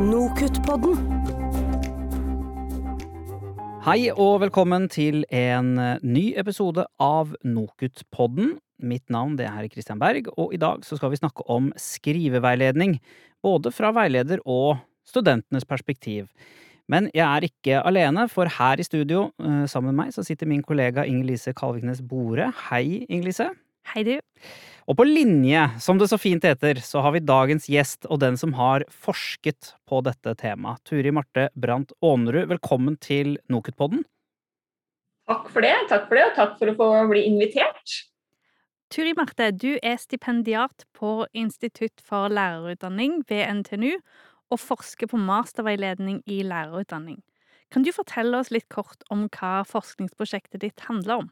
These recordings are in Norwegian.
Nokutt-podden. Hei og velkommen til en eh, ny episode av Nokutt-podden. Mitt navn det er Christian Berg, og i dag så skal vi snakke om skriveveiledning. Både fra veileder og studentenes perspektiv. Men jeg er ikke alene, for her i studio eh, sammen med meg så sitter min kollega Inger-Lise Kalviknes Bore. Hei, Inger-Lise. Hei, du. Og på linje, som det så fint heter, så har vi dagens gjest og den som har forsket på dette temaet. Turi Marte Brandt Aanerud, velkommen til Nokutpodden. Takk for det, takk for det, og takk for å få bli invitert. Turi Marte, du er stipendiat på Institutt for lærerutdanning ved NTNU og forsker på masterveiledning i lærerutdanning. Kan du fortelle oss litt kort om hva forskningsprosjektet ditt handler om?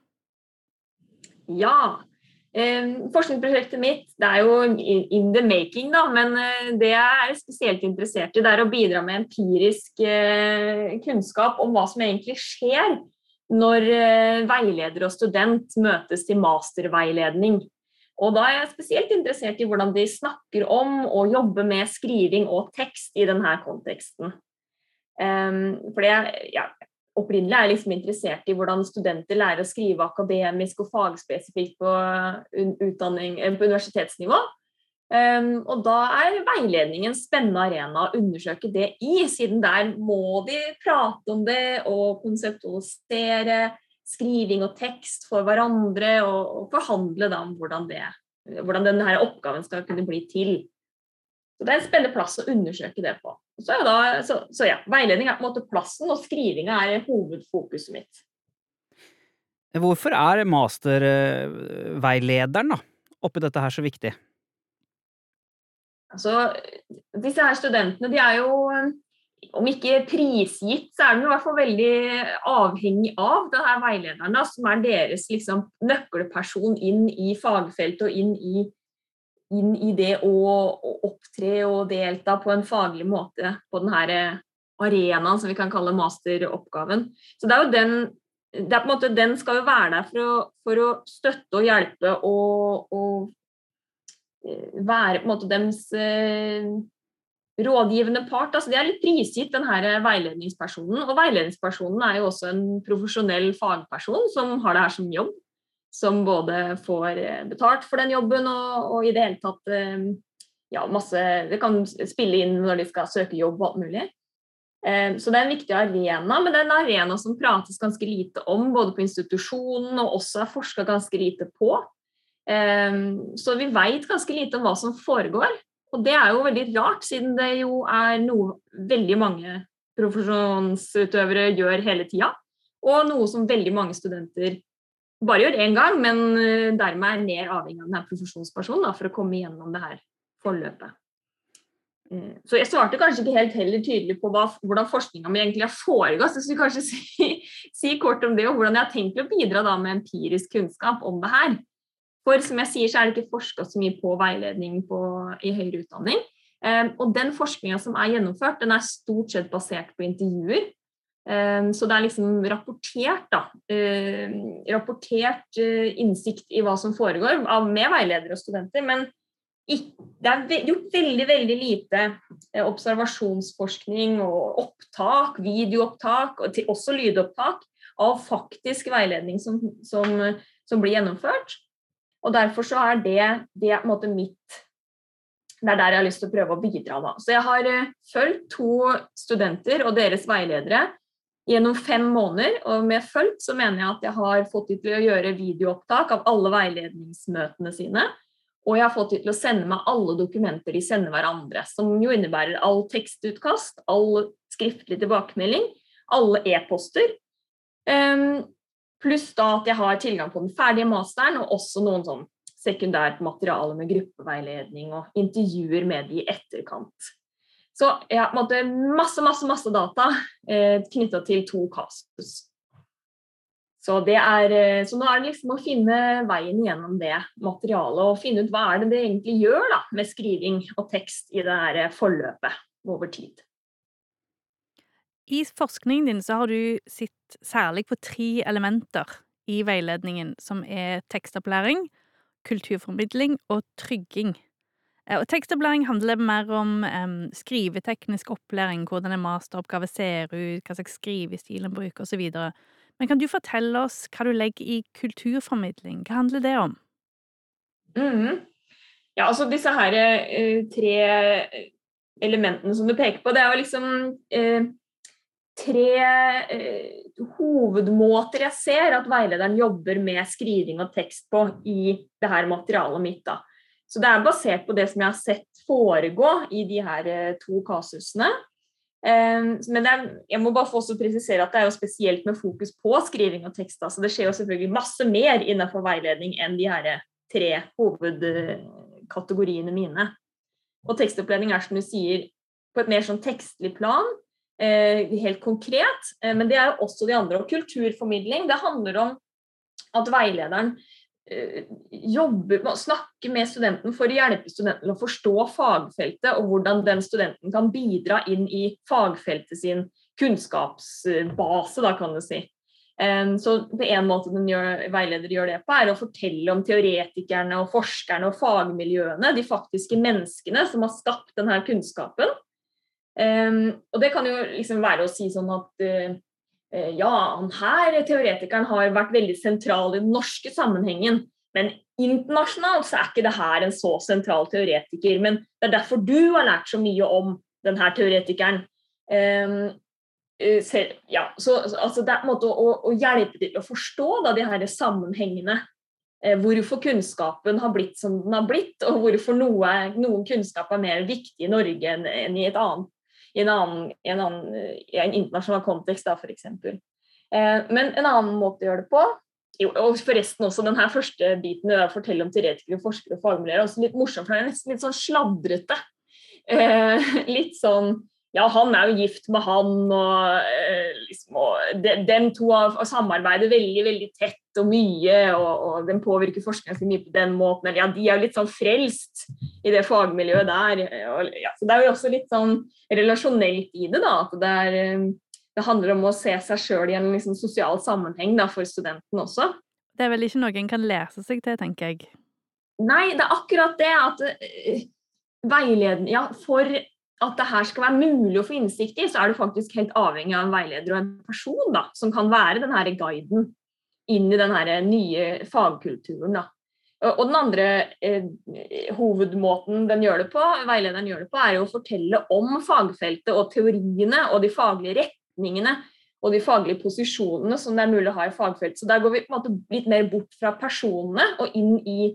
Ja. Eh, forskningsprosjektet mitt det er jo in the making, da, men eh, det jeg er spesielt interessert i, det er å bidra med empirisk eh, kunnskap om hva som egentlig skjer når eh, veileder og student møtes til masterveiledning. Og da er jeg spesielt interessert i hvordan de snakker om og jobber med skriving og tekst i denne konteksten. Um, for det, ja, opprinnelig er liksom interessert i hvordan studenter lærer å skrive akademisk og fagspesifikt på, eh, på universitetsnivå. Um, og da er veiledning en spennende arena å undersøke det i, siden der må de prate om det og konseptualisere skriving og tekst for hverandre, og, og forhandle da om hvordan, det, hvordan denne oppgaven skal kunne bli til. Så Det er en spennende plass å undersøke det på. Så, da, så, så ja, Veiledning er på en måte plassen, og skrivinga er hovedfokuset mitt. Hvorfor er masterveilederen da, oppi dette her så viktig? Altså, disse her studentene de er jo om ikke prisgitt, så er de i hvert fall veldig avhengig av denne veilederen, da, som er deres liksom, nøkkelperson inn i fagfeltet og inn i, inn i det å, å, opptre og delta på en faglig måte på denne arenaen som vi kan kalle masteroppgaven. Så det er jo den det er på en måte, Den skal jo være der for å, for å støtte og hjelpe og, og eh, være på en måte deres eh, rådgivende part. Altså, de er litt prisgitt denne veiledningspersonen. Og veiledningspersonen er jo også en profesjonell fagperson som har det her som jobb. Som både får eh, betalt for den jobben og, og i det hele tatt eh, ja, masse Det kan spille inn når de skal søke jobb og alt mulig. Eh, så det er en viktig arena, men det er en arena som prates ganske lite om, både på institusjonen og også er forska ganske lite på. Så vi veit ganske lite om hva som foregår. Og det er jo veldig rart, siden det jo er noe veldig mange profesjonsutøvere gjør hele tida. Og noe som veldig mange studenter bare gjør én gang, men eh, dermed er mer avhengig av denne profesjonspersonen da, for å komme gjennom det her forløpet. Eh, så jeg svarte kanskje ikke helt heller tydelig på hva, hvordan forskninga mi egentlig har foregått. Så jeg skal kanskje si, si, kort om det, og hvordan jeg har tenkt å bidra da med empirisk kunnskap om det her. For som jeg sier, så er det ikke forska så mye på veiledning på, i høyere utdanning. Um, og den forskninga som er gjennomført, den er stort sett basert på intervjuer. Um, så det er liksom rapportert, da. Uh, rapportert uh, innsikt i hva som foregår med veiledere og studenter. Men det er gjort veldig, veldig lite uh, observasjonsforskning og opptak, videoopptak, og også lydopptak, av faktisk veiledning som, som, som blir gjennomført. Og derfor så er det, det er på en måte mitt Det er der jeg har lyst til å prøve å bidra, da. Så jeg har uh, fulgt to studenter og deres veiledere gjennom fem måneder. Og med fulgt så mener jeg at jeg har fått dem til å gjøre videoopptak av alle veiledningsmøtene sine. Og jeg har fått dem til å sende meg alle dokumenter de sender hverandre. Som jo innebærer all tekstutkast, all skriftlig tilbakemelding, alle e-poster. Um, Pluss da at jeg har tilgang på den ferdige masteren, og også noen sånn sekundært materiale med gruppeveiledning og intervjuer med de i etterkant. Så jeg har masse, masse, masse data eh, knytta til to kasus. Så, er, eh, så, nå er det liksom å finne veien gjennom det materialet og finne ut hva er det det egentlig gjør da, med skriving og tekst i det her forløpet over tid. I forskningen din så har du sett særlig på tre elementer i veiledningen, som er tekstopplæring, kulturformidling og trygging. Eh, Og tekstopplæring handler mer om um, skriveteknisk opplæring, hvordan en masteroppgave ser ut, hva slags skrivestil en bruker osv. Men kan du fortelle oss hva du legger i kulturformidling? Hva handler det om? Mm. Ja, altså disse her uh, tre elementene som du peker på, det er jo liksom uh, tre eh, hovedmåter jeg ser at veilederen jobber med skriving og tekst på i det her materialet mitt. da. Så det er basert på det som jeg har sett foregå i de her eh, to kasusene. Eh, men er, jeg må bare få også presisere at det er jo spesielt med fokus på skriving og tekst. Så det skjer jo selvfølgelig masse mer innenfor veiledning enn de her tre hovedkategoriene mine. Og tekstopplæring er som du sier på et mer sånn tekstlig plan, eh, helt konkret. Eh, men det er jo også de andre. Og kulturformidling, det handler om at veilederen eh, jobber med å snakke med studenten for å hjelpe studenten å forstå fagfeltet, og hvordan den studenten kan bidra inn i fagfeltet sin kunnskapsbase, da kan du si. Um, så på en måte den gjør, veileder gjør det på, er å fortelle om teoretikerne og forskerne og fagmiljøene, de faktiske menneskene som har skapt denne kunnskapen. Um, og det kan jo liksom være å si sånn at uh, ja, han her teoretikeren har vært veldig sentral i den norske sammenhengen, men internasjonalt så er ikke det her en så sentral teoretiker. Men det er derfor du har lært så mye om denne teoretikeren. Um, selv, ja, så, altså det er en måte å, å, hjelpe til å forstå da, de her sammenhengene. Eh, hvorfor kunnskapen har blitt som den har blitt, og hvorfor noe, noen kunnskap er mer viktig i Norge enn, enn i, annen, i, en annen, en annen, en internasjonal kontekst, da, f.eks. Eh, men en annen måte å gjøre det på jo, og forresten også den her første biten det å fortelle om teoretikere, forskere og fagmiljøer er også litt morsomt, for det er nesten litt sånn sladrete. Eh, litt sånn ja, han er jo gift med han, og, eh, liksom, og de, dem to samarbeider veldig veldig tett og mye, og, og den påvirker forskningen mye på den måten. Ja, de er jo litt sånn frelst i det fagmiljøet der. Og, ja, så Det er jo også litt sånn relasjonelt i det, da. At det, er, eh, det handler om å se seg sjøl i en liksom, sosial sammenheng da, for studenten også. Det er vel ikke noe en kan lese seg til, tenker jeg. Nei, det er akkurat det at uh, veiledning Ja, for at det her skal være mulig å få innsikt i, så er du faktisk helt avhengig av en veileder og en person da, som kan være den her guiden inn i den her nye fagkulturen. Da. Og den andre eh, hovedmåten den gjør det på, veilederen gjør det på, er jo å fortelle om fagfeltet og teoriene og de faglige retningene og de faglige posisjonene som det er mulig å ha i fagfeltet. Så der går vi på en måte litt mer bort fra personene og inn i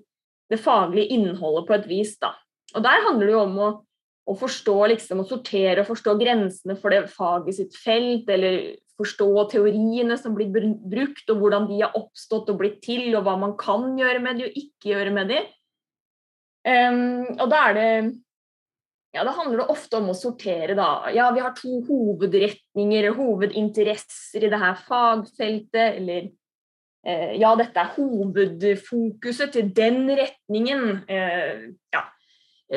det faglige innholdet på et vis. Da. Og der handler det jo om å å forstå liksom, å sortere og forstå grensene for det faget sitt felt, eller forstå teoriene som blir brukt, og hvordan de har oppstått og blitt til, og hva man kan gjøre med de og ikke gjøre med de. Um, og da er det ja, da handler det ofte om å sortere, da. Ja, vi har to hovedretninger, hovedinteresser i det her fagfeltet, eller eh, ja, dette er hovedfokuset til den retningen. Eh, ja,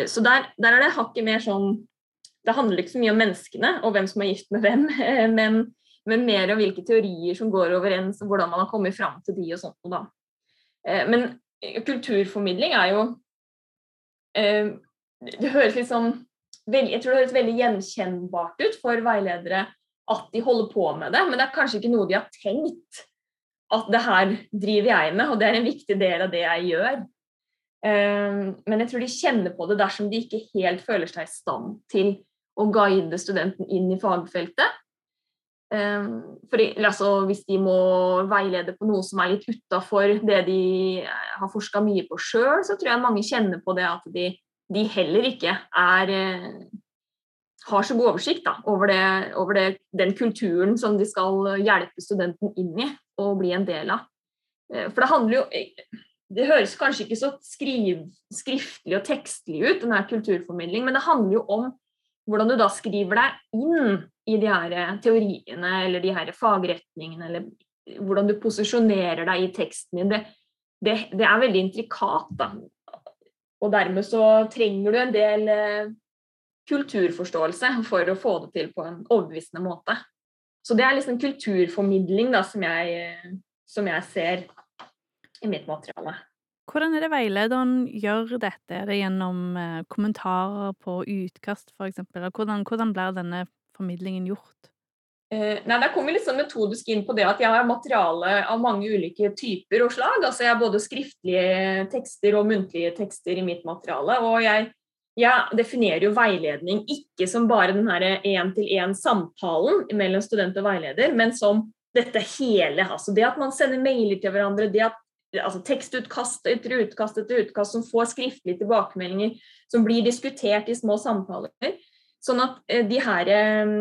så der, der er det hakket mer sånn Det handler ikke så mye om menneskene og hvem som er gift med hvem, men, men mer om hvilke teorier som går overens, og hvordan man har kommet fram til de og sånt. Da. Eh, men kulturformidling er jo eh, Det høres litt sånn Jeg tror det høres veldig gjenkjennbart ut for veiledere at de holder på med det, men det er kanskje ikke noe de har tenkt at det her driver jeg med, og det er en viktig del av det jeg gjør. Ehm, men jeg tror de kjenner på det dersom de ikke helt føler seg i stand til å guide studenten inn i fagfeltet. Ehm, for altså, hvis de må veilede på noe som er litt utafor det de har forska mye på sjøl, så tror jeg mange kjenner på det at de, de heller ikke er eh, har så god oversikt da, over, det, over det, den kulturen som de skal hjelpe studenten inn i og bli en del av. Eh, for det handler jo det høres kanskje ikke så skriv, skriftlig og tekstlig ut, denne kulturformidling, men det handler jo om hvordan du da skriver deg inn i de her teoriene eller de her fagretningene, eller hvordan du posisjonerer deg i teksten din. Det, det, det er veldig intrikat, da. Og dermed så trenger du en del eh, kulturforståelse for å få det til på en overbevisende måte. Så det er liksom kulturformidling da, som jeg, som jeg ser i mitt materiale. Hvordan er det veilederen gjør dette? Er det gjennom eh, kommentarer på utkast, eksempel? Hvordan, hvordan blir denne formidlingen gjort? Eh, nei, Der kommer vi litt sånn metodisk inn på det at jeg har materiale av mange ulike typer og slag. altså Jeg har både skriftlige tekster og muntlige tekster i mitt materiale. og jeg, jeg definerer jo veiledning ikke som bare den én-til-én-samtalen mellom student og veileder, men som dette hele. altså Det at man sender mailer til hverandre, det at altså tekstutkast etter utkast etter utkast som får skriftlige tilbakemeldinger, som blir diskutert i små samtaler. Sånn at eh, de her eh,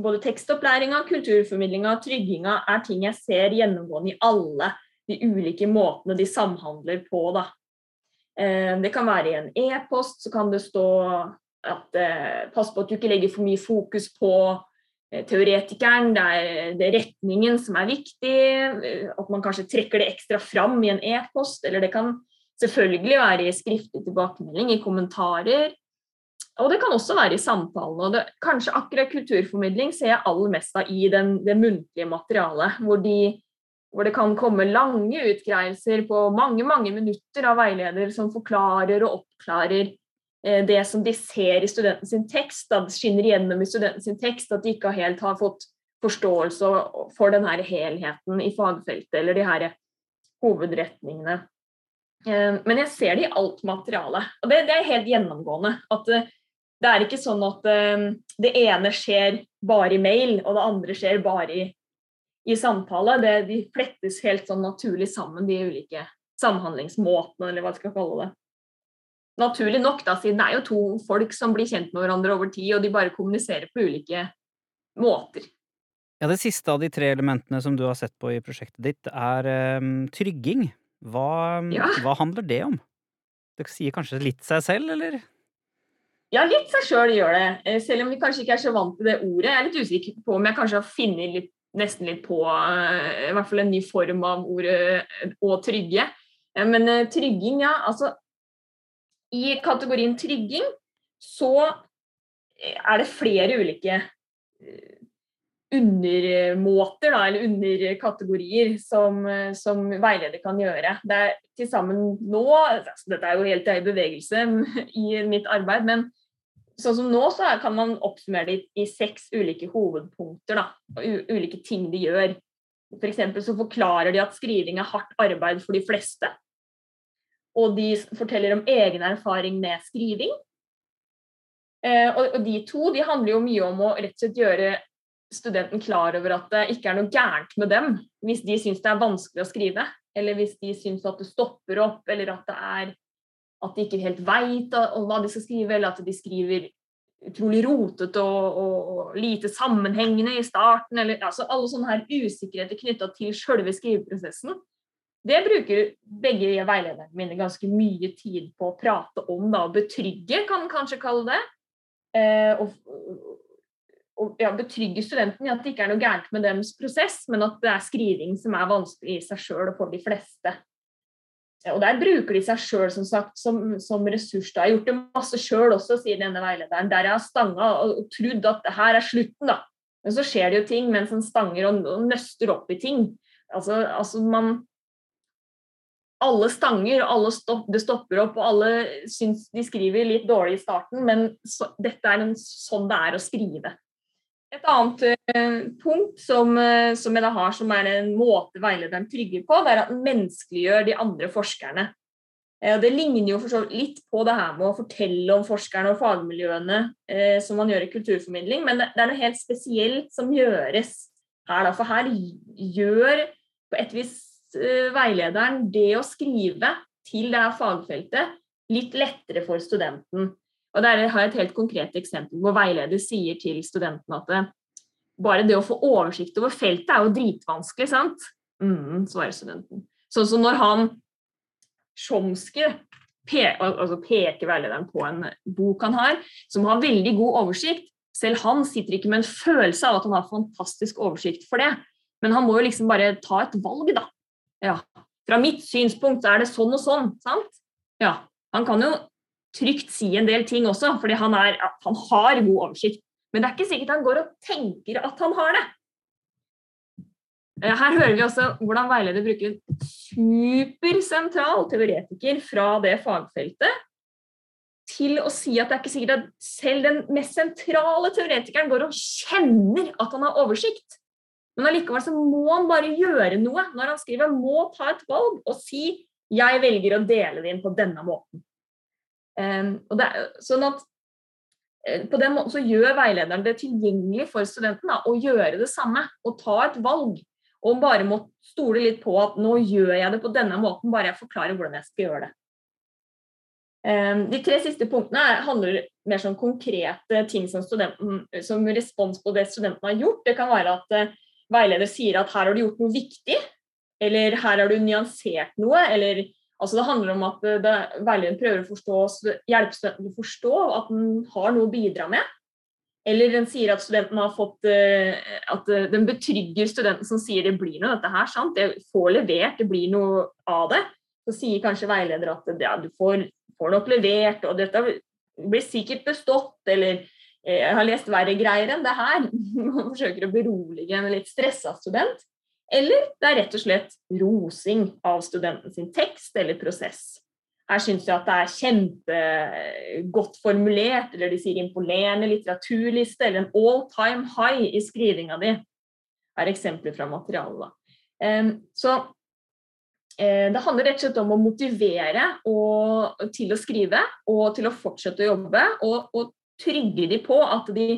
både tekstopplæringa, kulturformidlinga, trygginga er ting jeg ser gjennomgående i alle de ulike måtene de samhandler på. Da. Eh, det kan være i en e-post, så kan det stå at pass på at du ikke legger for mye fokus på teoretikeren, det er, det er, retningen som er viktig. Eh, at man kanskje trekker det ekstra fram i en e-post. Eller det kan selvfølgelig være i skriftlig tilbakemelding, i kommentarer. Og det kan også være i samtalen. og det, Kanskje akkurat kulturformidling ser jeg aller mest av i den, det muntlige materialet. Hvor, de, hvor, det kan komme lange utgreielser på mange mange minutter av veileder som forklarer og oppklarer Eh, det som de ser i studenten sin tekst, da skinner igjennom i studenten sin tekst, at de ikke helt har fått forståelse for denne helheten i fagfeltet eller de her hovedretningene. Eh, men jeg ser det i alt materialet, og det, det er helt gjennomgående. At det, eh, det er ikke sånn at det ene skjer bare i mail, og det andre skjer bare i, i samtale. Det, de flettes helt sånn naturlig sammen, de ulike samhandlingsmåtene, eller hva jeg skal kalle det naturlig nok, da, siden det er jo to folk som blir kjent med hverandre over tid, og de bare kommuniserer på ulike måter. Ja, Det siste av de tre elementene som du har sett på i prosjektet ditt, er um, trygging. Hva, ja. hva, handler det om? Det sier kanskje litt seg selv, eller? Ja, litt seg sjøl gjør det. Eh, selv om vi kanskje ikke er så vant til det ordet. Jeg er litt usikker på om jeg kanskje har funnet litt, nesten litt på uh, i hvert fall en ny form av ordet uh, å trygge. Men trygging, ja. Altså i kategorien trygging så er det flere ulike eh, undermåter, da, eller underkategorier, som, som, veileder kan gjøre. Det er til sammen nå altså Dette er jo helt i bevegelse i mitt arbeid, men sånn som nå så kan man oppsummere det i, seks ulike hovedpunkter. Da, ulike ting de gjør. For så forklarer de at skriving er hardt arbeid for de fleste og de forteller om egen erfaring med skriving. Eh, og, de to de handler jo mye om å rett og slett gjøre studenten klar over at det ikke er noe gærent med dem hvis de syns det er vanskelig å skrive, eller hvis de syns at det stopper opp, eller at det er at de ikke helt veit hva de skal skrive, eller at de skriver utrolig rotete og, og, og, lite sammenhengende i starten. Eller, altså alle sånne her usikkerheter knytta til selve skriveprosessen. Det bruker begge veilederne mine ganske mye tid på å prate om. Da, betrygge, kan man kanskje kalle det. Eh, og, og ja, betrygge studenten i at det ikke er noe gærent med deres prosess, men at det er skriving som er vanskelig i seg sjøl og for de fleste. Og Der bruker de seg sjøl som, som, som, ressurs. Da. Jeg har gjort det masse sjøl også, sier denne veilederen. Der jeg har stanga og, og trodd at det her er slutten, da. Men så skjer det jo ting mens en stanger og, og nøster opp i ting. Altså, altså man, alle stanger, alle stopp, det stopper opp, og alle syns de skriver litt dårlig i starten, men så, dette er en, sånn det er å skrive. Et annet uh, punkt som, uh, som, jeg da har, som er en måte veilederen trygger på, det er at den menneskeliggjør de andre forskerne. Uh, det ligner jo litt på det her med å fortelle om forskerne og fagmiljøene som man gjør i kulturformidling, men det, det, er noe helt spesielt som gjøres her. Da, for her gjør på et vis Eh, veilederen det å skrive til det her fagfeltet litt lettere for studenten. Og Der har jeg et helt konkret eksempel hvor veileder sier til studenten at bare det å få oversikt over feltet er jo dritvanskelig, sant? Mm, svarer studenten. Sånn som når han Chomsky pe altså peker veilederen på en bok han har, som har veldig god oversikt. Selv han sitter ikke med en følelse av at han har fantastisk oversikt for det. Men han må jo liksom bare ta et valg, da. Ja. Fra mitt synspunkt er det sånn og sånn, sant? Ja. Han kan jo trygt si en del ting også, fordi han, er, han har god oversikt. Men det er ikke sikkert han går og tenker at han har det. Eh, her hører vi også hvordan veileder bruker en supersentral teoretiker fra det fagfeltet til å si at det er ikke sikkert at selv den mest sentrale teoretikeren går og kjenner at han har oversikt. Men allikevel så må han bare gjøre noe når han skriver. Må ta et valg og si 'jeg velger å dele det inn på denne måten'. Um, det sånn at uh, På den måten så gjør veilederen det tilgjengelig for studenten da, å gjøre det samme. Og ta et valg. Og bare må stole litt på at 'nå gjør jeg det på denne måten', bare jeg forklarer hvordan jeg skal gjøre det. Um, de tre siste punktene handler mer sånn konkrete ting som, som respons på det studenten har gjort. Det kan være at uh, veileder sier at her har du gjort noe viktig, eller her har du nyansert noe. eller altså Det handler om at det, veilederen prøver å forstå, hjelpe studenten å forstå at den har noe å bidra med. Eller den sier at studenten har fått eh, at den betrygger studenten som sier det blir noe dette her, sant? det får levert, det blir noe av det. Så sier kanskje veileder at ja, du får, får nok levert, og dette blir sikkert bestått, eller Eh, jeg har lest verre greier enn det her. Man forsøker å berolige en litt stressa student. Eller det er rett og slett rosing av studenten sin tekst eller prosess. Her syns jeg at det er kjempegodt formulert, eller de sier imponerende litteraturliste, eller en all time high i skrivinga di. er eksempler fra materialet. Så eh, det handler rett og slett om å motivere og, til å skrive og til å fortsette å jobbe. Og, og trygge de på at de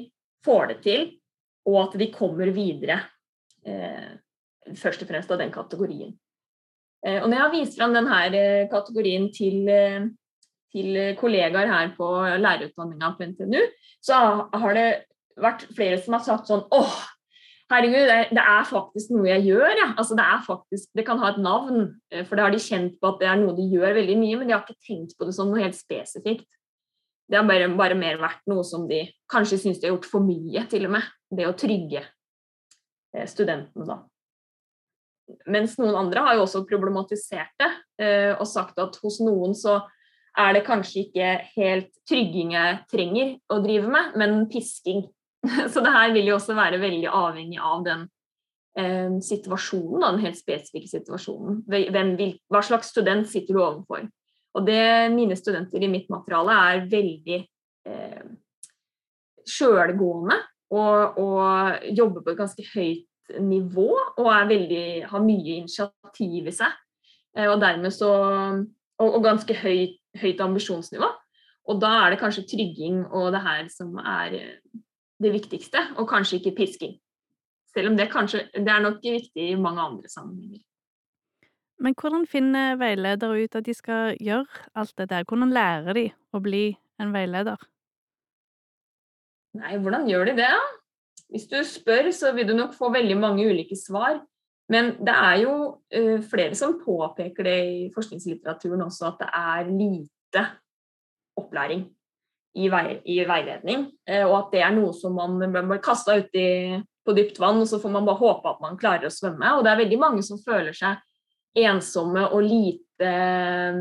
får det til, og at de kommer videre. Eh, først og fremst av den kategorien. Eh, og når jeg har vist fram denne eh, kategorien til, eh, til kollegaer her på lærerutdanninga på NTNU, så har det vært flere som har sagt sånn åh, herregud, det, er faktisk noe jeg gjør, ja. Altså, det, faktisk, det kan ha et navn, eh, for det har de kjent på at det er noe de gjør veldig mye, men de har ikke tenkt på det som noe helt spesifikt. Det har bare, bare, mer vært noe som de kanskje syns de har gjort for mye, til og med. Det å trygge eh, studentene, da. Mens noen andre har jo også problematisert det eh, og sagt at hos noen så er det kanskje ikke helt trygging jeg trenger å drive med, men pisking. Så det her vil jo også være veldig avhengig av den eh, situasjonen, den helt spesifikke situasjonen. Hvem, hva slags student sitter du overfor? Og det mine studenter i mitt materiale er veldig eh, sjølgående og, og, jobber på et ganske høyt nivå og veldig, har mye initiativ i seg. Eh, og så Og, og ganske høyt, høyt, ambisjonsnivå. Og da er det kanskje trygging og det her som er eh, det viktigste, og kanskje ikke pisking. Selv om det kanskje Det er nok viktig i mange andre sammenhenger. Men hvordan finner veiledere ut at de skal gjøre alt det der? Hvordan lærer de å bli en veileder? Nei, hvordan gjør de det? Hvis du spør, så vil du nok få veldig mange ulike svar. Men det er jo uh, flere som påpeker det i forskningslitteraturen også, at det er lite opplæring i, vei, i veiledning. Uh, og at det er noe som man blir kasta uti på dypt vann, og så får man bare håpe at man klarer å svømme. Og det er veldig mange som føler seg ensomme og lite eh,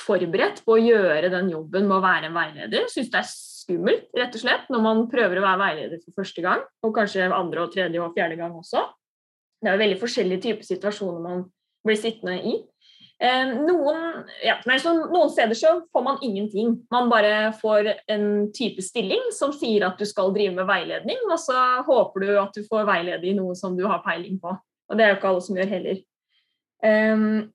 forberedt på å gjøre den jobben med å være en veileder. Syns det er skummelt, rett og slett, når man prøver å være veileder for første gang. Og kanskje andre og tredje og fjerde gang også. Det er jo veldig forskjellige typer situasjoner man blir sittende i. Eh, noen, ja, noen, steder så får man ingenting. Man bare får en type stilling som sier at du skal drive med veiledning, og så håper du at du får veilede i noe som du har peiling på. Og det er jo ikke alle som gjør heller. Um,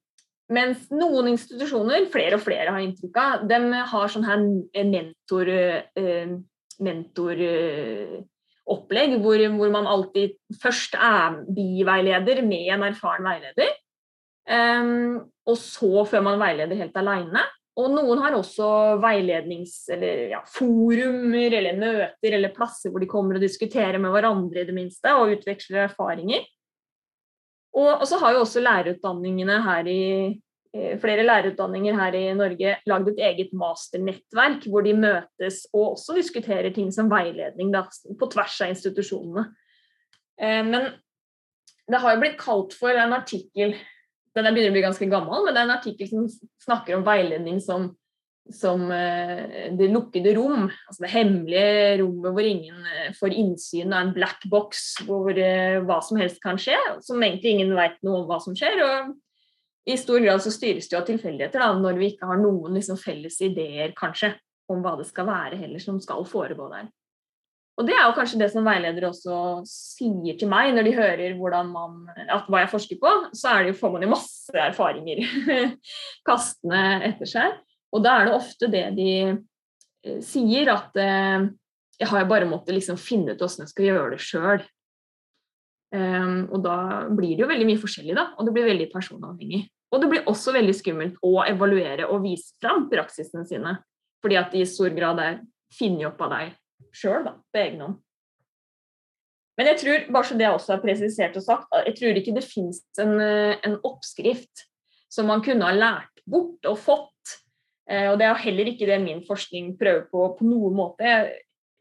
mens noen institusjoner, flere og flere har inntrykk av, de har sånn her mentor, uh, mentoropplegg hvor, hvor, man alltid først er biveileder med en erfaren veileder. Um, og så før man veileder helt alene. Og noen har også veilednings- eller ja, forumer eller møter eller plasser hvor de kommer og diskuterer med hverandre i det minste og utveksler erfaringer. Og, så har jo også lærerutdanningene her i flere lærerutdanninger her i Norge lagd et eget masternettverk hvor de møtes og også diskuterer ting som veiledning da, på tvers av institusjonene. Eh, men det har jo blitt kalt for en artikkel den begynner å bli ganske gammel, men det er en artikkel som snakker om veiledning som som eh, det lukkede rom, altså det hemmelige rommet hvor ingen eh, får innsyn, av en black box hvor eh, hva som helst kan skje, som egentlig ingen vet noe om hva som skjer. og i stor grad så styres det jo av tilfeldigheter da, når vi ikke har noen liksom, felles ideer kanskje, om hva det skal være heller som skal foregå der. Og det er jo kanskje det som veiledere også sier til meg når de hører man, at hva jeg forsker på, så er det jo, får man jo masse erfaringer kastende etter seg. Og da er det ofte det de eh, sier, at eh, jeg har bare måttet liksom finne ut hvordan jeg skal gjøre det sjøl. Um, ehm, og da blir det jo veldig mye forskjellig, da, og det blir veldig personavhengig. Og det blir også veldig skummelt å evaluere og vise fram praksisene sine, fordi at de i stor grad er funnet opp av deg sjøl, på egen hånd. Men jeg tror, bare så det også er presisert og sagt, jeg tror ikke det fins en, eh, en, oppskrift som man kunne ha lært bort og fått. Eh, og det er heller ikke det min forskning prøver på på noen måte.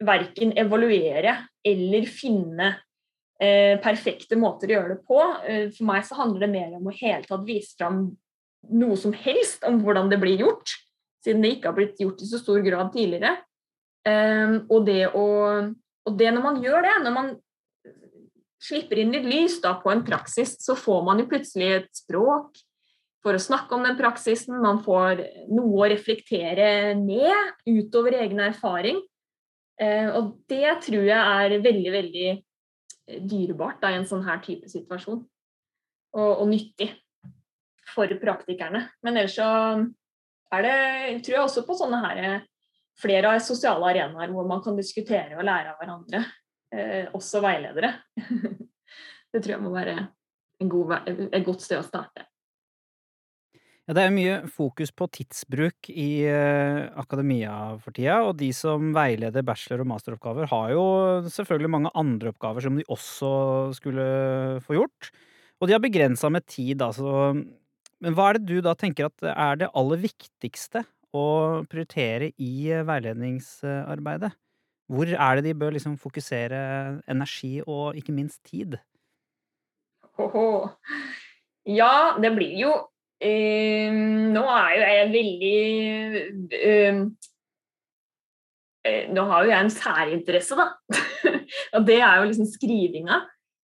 Verken evaluere eller finne eh, perfekte måter å gjøre det på. Eh, for meg så handler det mer om å hele tatt vise fram noe som helst om hvordan det blir gjort, siden det ikke har blitt gjort i så stor grad tidligere. Og, det å, og det når man gjør det, når man slipper inn litt lys da, på en praksis, så får man jo plutselig et språk for å snakke om den praksisen. Man får noe å reflektere ned utover egen erfaring. Uh, og det tror jeg er veldig, veldig dyrebart da, i en sånn her type situasjon. Og, og nyttig for praktikerne. Men ellers så er det, tror jeg også på sånne her flere sosiale arenaer hvor man kan diskutere og lære av hverandre. Eh, også veiledere. det tror jeg må være god, et godt sted å starte. Ja, det er mye fokus på tidsbruk i uh, akademia for tida, og de som veileder bachelor- og masteroppgaver, har jo selvfølgelig mange andre oppgaver som de også skulle få gjort. Og de har begrensa med tid, altså. Men hva er det du da tenker at er det aller viktigste å prioritere i eh, veiledningsarbeidet? Hvor er det de bør liksom fokusere energi og ikke minst tid? Oho. Ja, det blir jo uh, Nå er jo jeg veldig eh, Nå har jo jeg en særinteresse, da. og det er jo liksom skrivinga.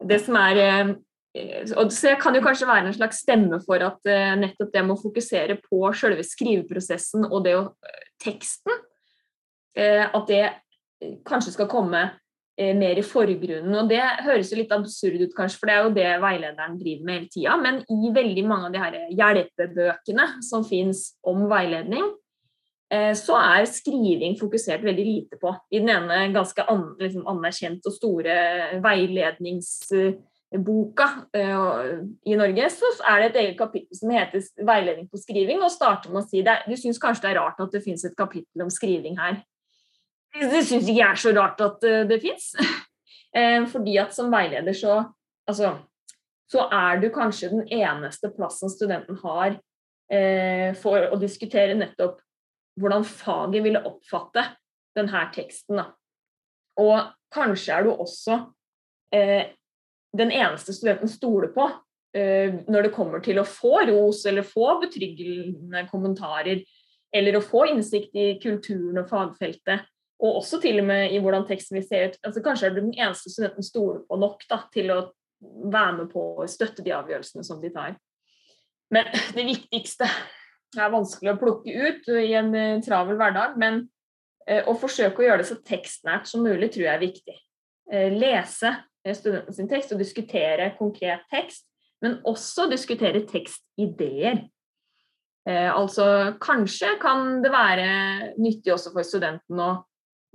Det som er Eh, så jeg kan jo kanskje være en slags stemme for at eh, nettopp det med å fokusere på selve skriveprosessen og det å eh, teksten, at det kanskje skal komme mer i forgrunnen. Og det høres jo litt absurd ut, kanskje, for det er jo det veilederen driver med hele tida. Men i veldig mange av de her hjelpebøkene som fins om veiledning, så er skriving fokusert veldig lite på. I den ene ganske an, liksom anerkjent og store veiledningsboka uh, i Norge, så er det et eget kapittel som heter 'Veiledning på skriving', og starter med å si det. Du syns kanskje det er rart at det fins et kapittel om skriving her. Det syns ikke jeg er så rart at uh, det fins. eh, fordi at som veileder så Altså, så er du kanskje den eneste plassen studenten har for å diskutere nettopp hvordan faget ville oppfatte denne teksten. Da. Og kanskje er du også den eneste studenten stoler på når det kommer til å få ros eller få betryggende kommentarer, eller å få innsikt i kulturen og fagfeltet, og også til og med i hvordan teksten vil se ut. Altså, kanskje er du den eneste studenten stoler på nok da, til å være med på å støtte de avgjørelsene som de tar. Men det viktigste er vanskelig å plukke ut i en uh, travel hverdag, men uh, å forsøke å gjøre det så tekstnært som mulig tror jeg er viktig. Lese studenten sin tekst og diskutere konkret tekst, men også diskutere tekstideer. Eh, altså kanskje kan det være nyttig også for studenten å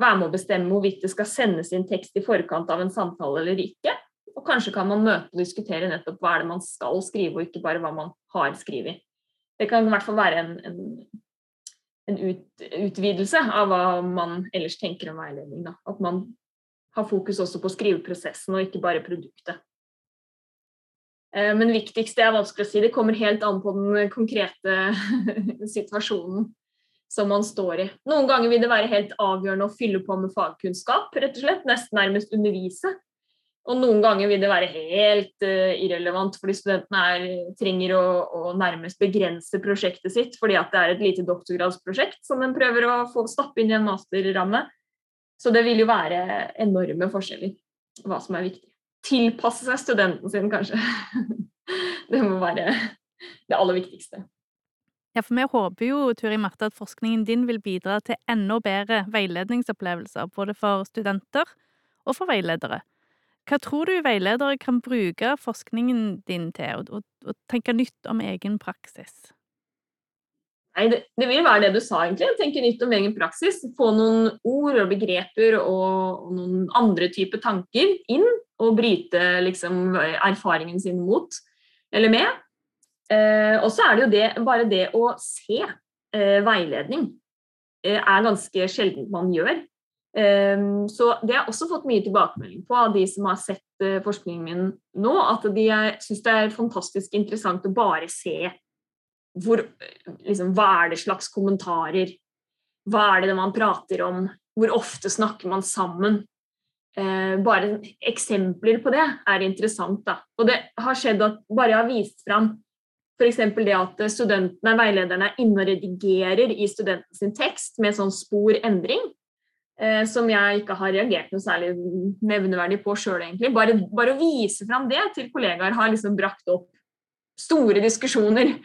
være med å bestemme hvorvidt det skal sendes inn tekst i forkant av en samtale eller ikke. Og kanskje kan man møte og diskutere nettopp hva er det man skal skrive, og ikke bare hva man har skrevet. Det kan i hvert fall være en, en, en ut, utvidelse av hva man ellers tenker om veiledning. Da. At man har fokus også på skriveprosessen og ikke bare produktet. Eh, men viktigst det er vanskelig å si. Det kommer helt an på den konkrete situasjonen som man står i. Noen ganger vil det være helt avgjørende å fylle på med fagkunnskap, rett og slett. Nesten nærmest undervise. Og noen ganger vil det være helt uh, irrelevant fordi studentene er, trenger å, å, nærmest begrense prosjektet sitt fordi at det er et lite doktorgradsprosjekt som en prøver å få stappe inn i en masterramme. Så det vil jo være enorme forskjeller hva som er viktig. Tilpasse seg studenten sin, kanskje. det må være det aller viktigste. Ja, for vi håper jo, Turi Marte, at forskningen din vil bidra til enda bedre veiledningsopplevelser, både for studenter og for veiledere. Hva tror du veiledere kan bruke forskningen din til, og tenke nytt om egen praksis? Nei, det, det, vil være det du sa, egentlig. Tenke nytt om egen praksis. Få noen ord og begreper og, og noen andre typer tanker inn, og bryte liksom, erfaringen sin mot eller med. Eh, og så er det jo det, bare det å se eh, veiledning eh, er ganske sjelden man gjør. Så det har jeg også fått mye tilbakemelding på av de som har sett forskningen min nå, at de syns det er fantastisk interessant å bare se hvor, liksom, hva er det slags kommentarer, hva er det man prater om, hvor ofte snakker man sammen. Bare eksempler på det er interessant. Da. Og det har skjedd at bare jeg har vist fram f.eks. det at studentene, veilederne, er inne og redigerer i studentens tekst med sånn spor endring, eh, som jeg ikke har reagert noe særlig nevneverdig på sjøl, egentlig. Bare, bare, å vise fram det til kollegaer har liksom brakt opp store diskusjoner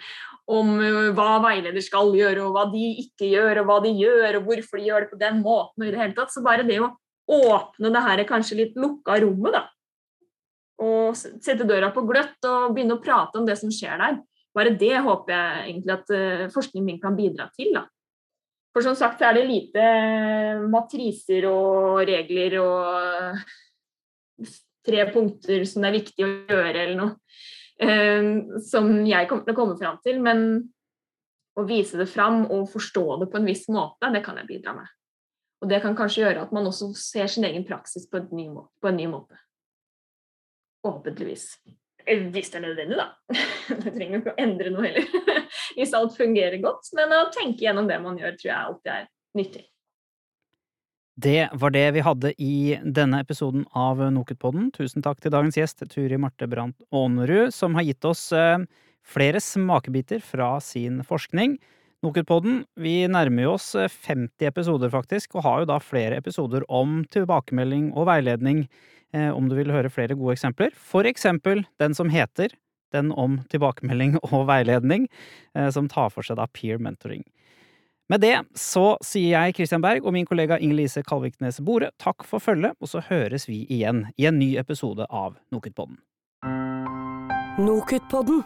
om eh, hva veileder skal gjøre, og hva de ikke gjør, og hva de gjør, og hvorfor de gjør det på den måten. og i det hele tatt. Så bare det å åpne det her kanskje litt lukka rommet, da, og sette døra på gløtt og begynne å prate om det som skjer der, bare det håper jeg egentlig at uh, forskningen min kan bidra til. da. For som sagt er det lite matriser og regler og tre punkter som det er viktig å gjøre eller noe. Eh, som jeg kommer til å komme fram til. Men å vise det fram og forstå det på en viss måte, det kan jeg bidra med. Og det kan kanskje gjøre at man også ser sin egen praksis på, ny måte, på en ny måte. Forhåpentligvis. Eh, hvis det er nødvendig, da. Det trenger ikke å endre noe heller. Hvis alt fungerer godt. Men å tenke gjennom det man gjør, tror jeg alltid er nyttig. Det var det vi hadde i denne episoden av Nokutpodden. Tusen takk til dagens gjest, Turi Marte Brandt Aanerud, som har gitt oss eh, flere smakebiter fra sin forskning. Nokutpodden, vi nærmer oss 50 eh, episoder, faktisk, og har jo da flere episoder om tilbakemelding og veiledning, om du vil høre flere gode eksempler. For eksempel den som heter Den om tilbakemelding og veiledning, som tar for seg da peer mentoring. Med det så sier jeg Christian Berg og min kollega Inger-Lise Kalviknes Bore takk for følget, og så høres vi igjen i en ny episode av Nokutpodden. Nokutpodden.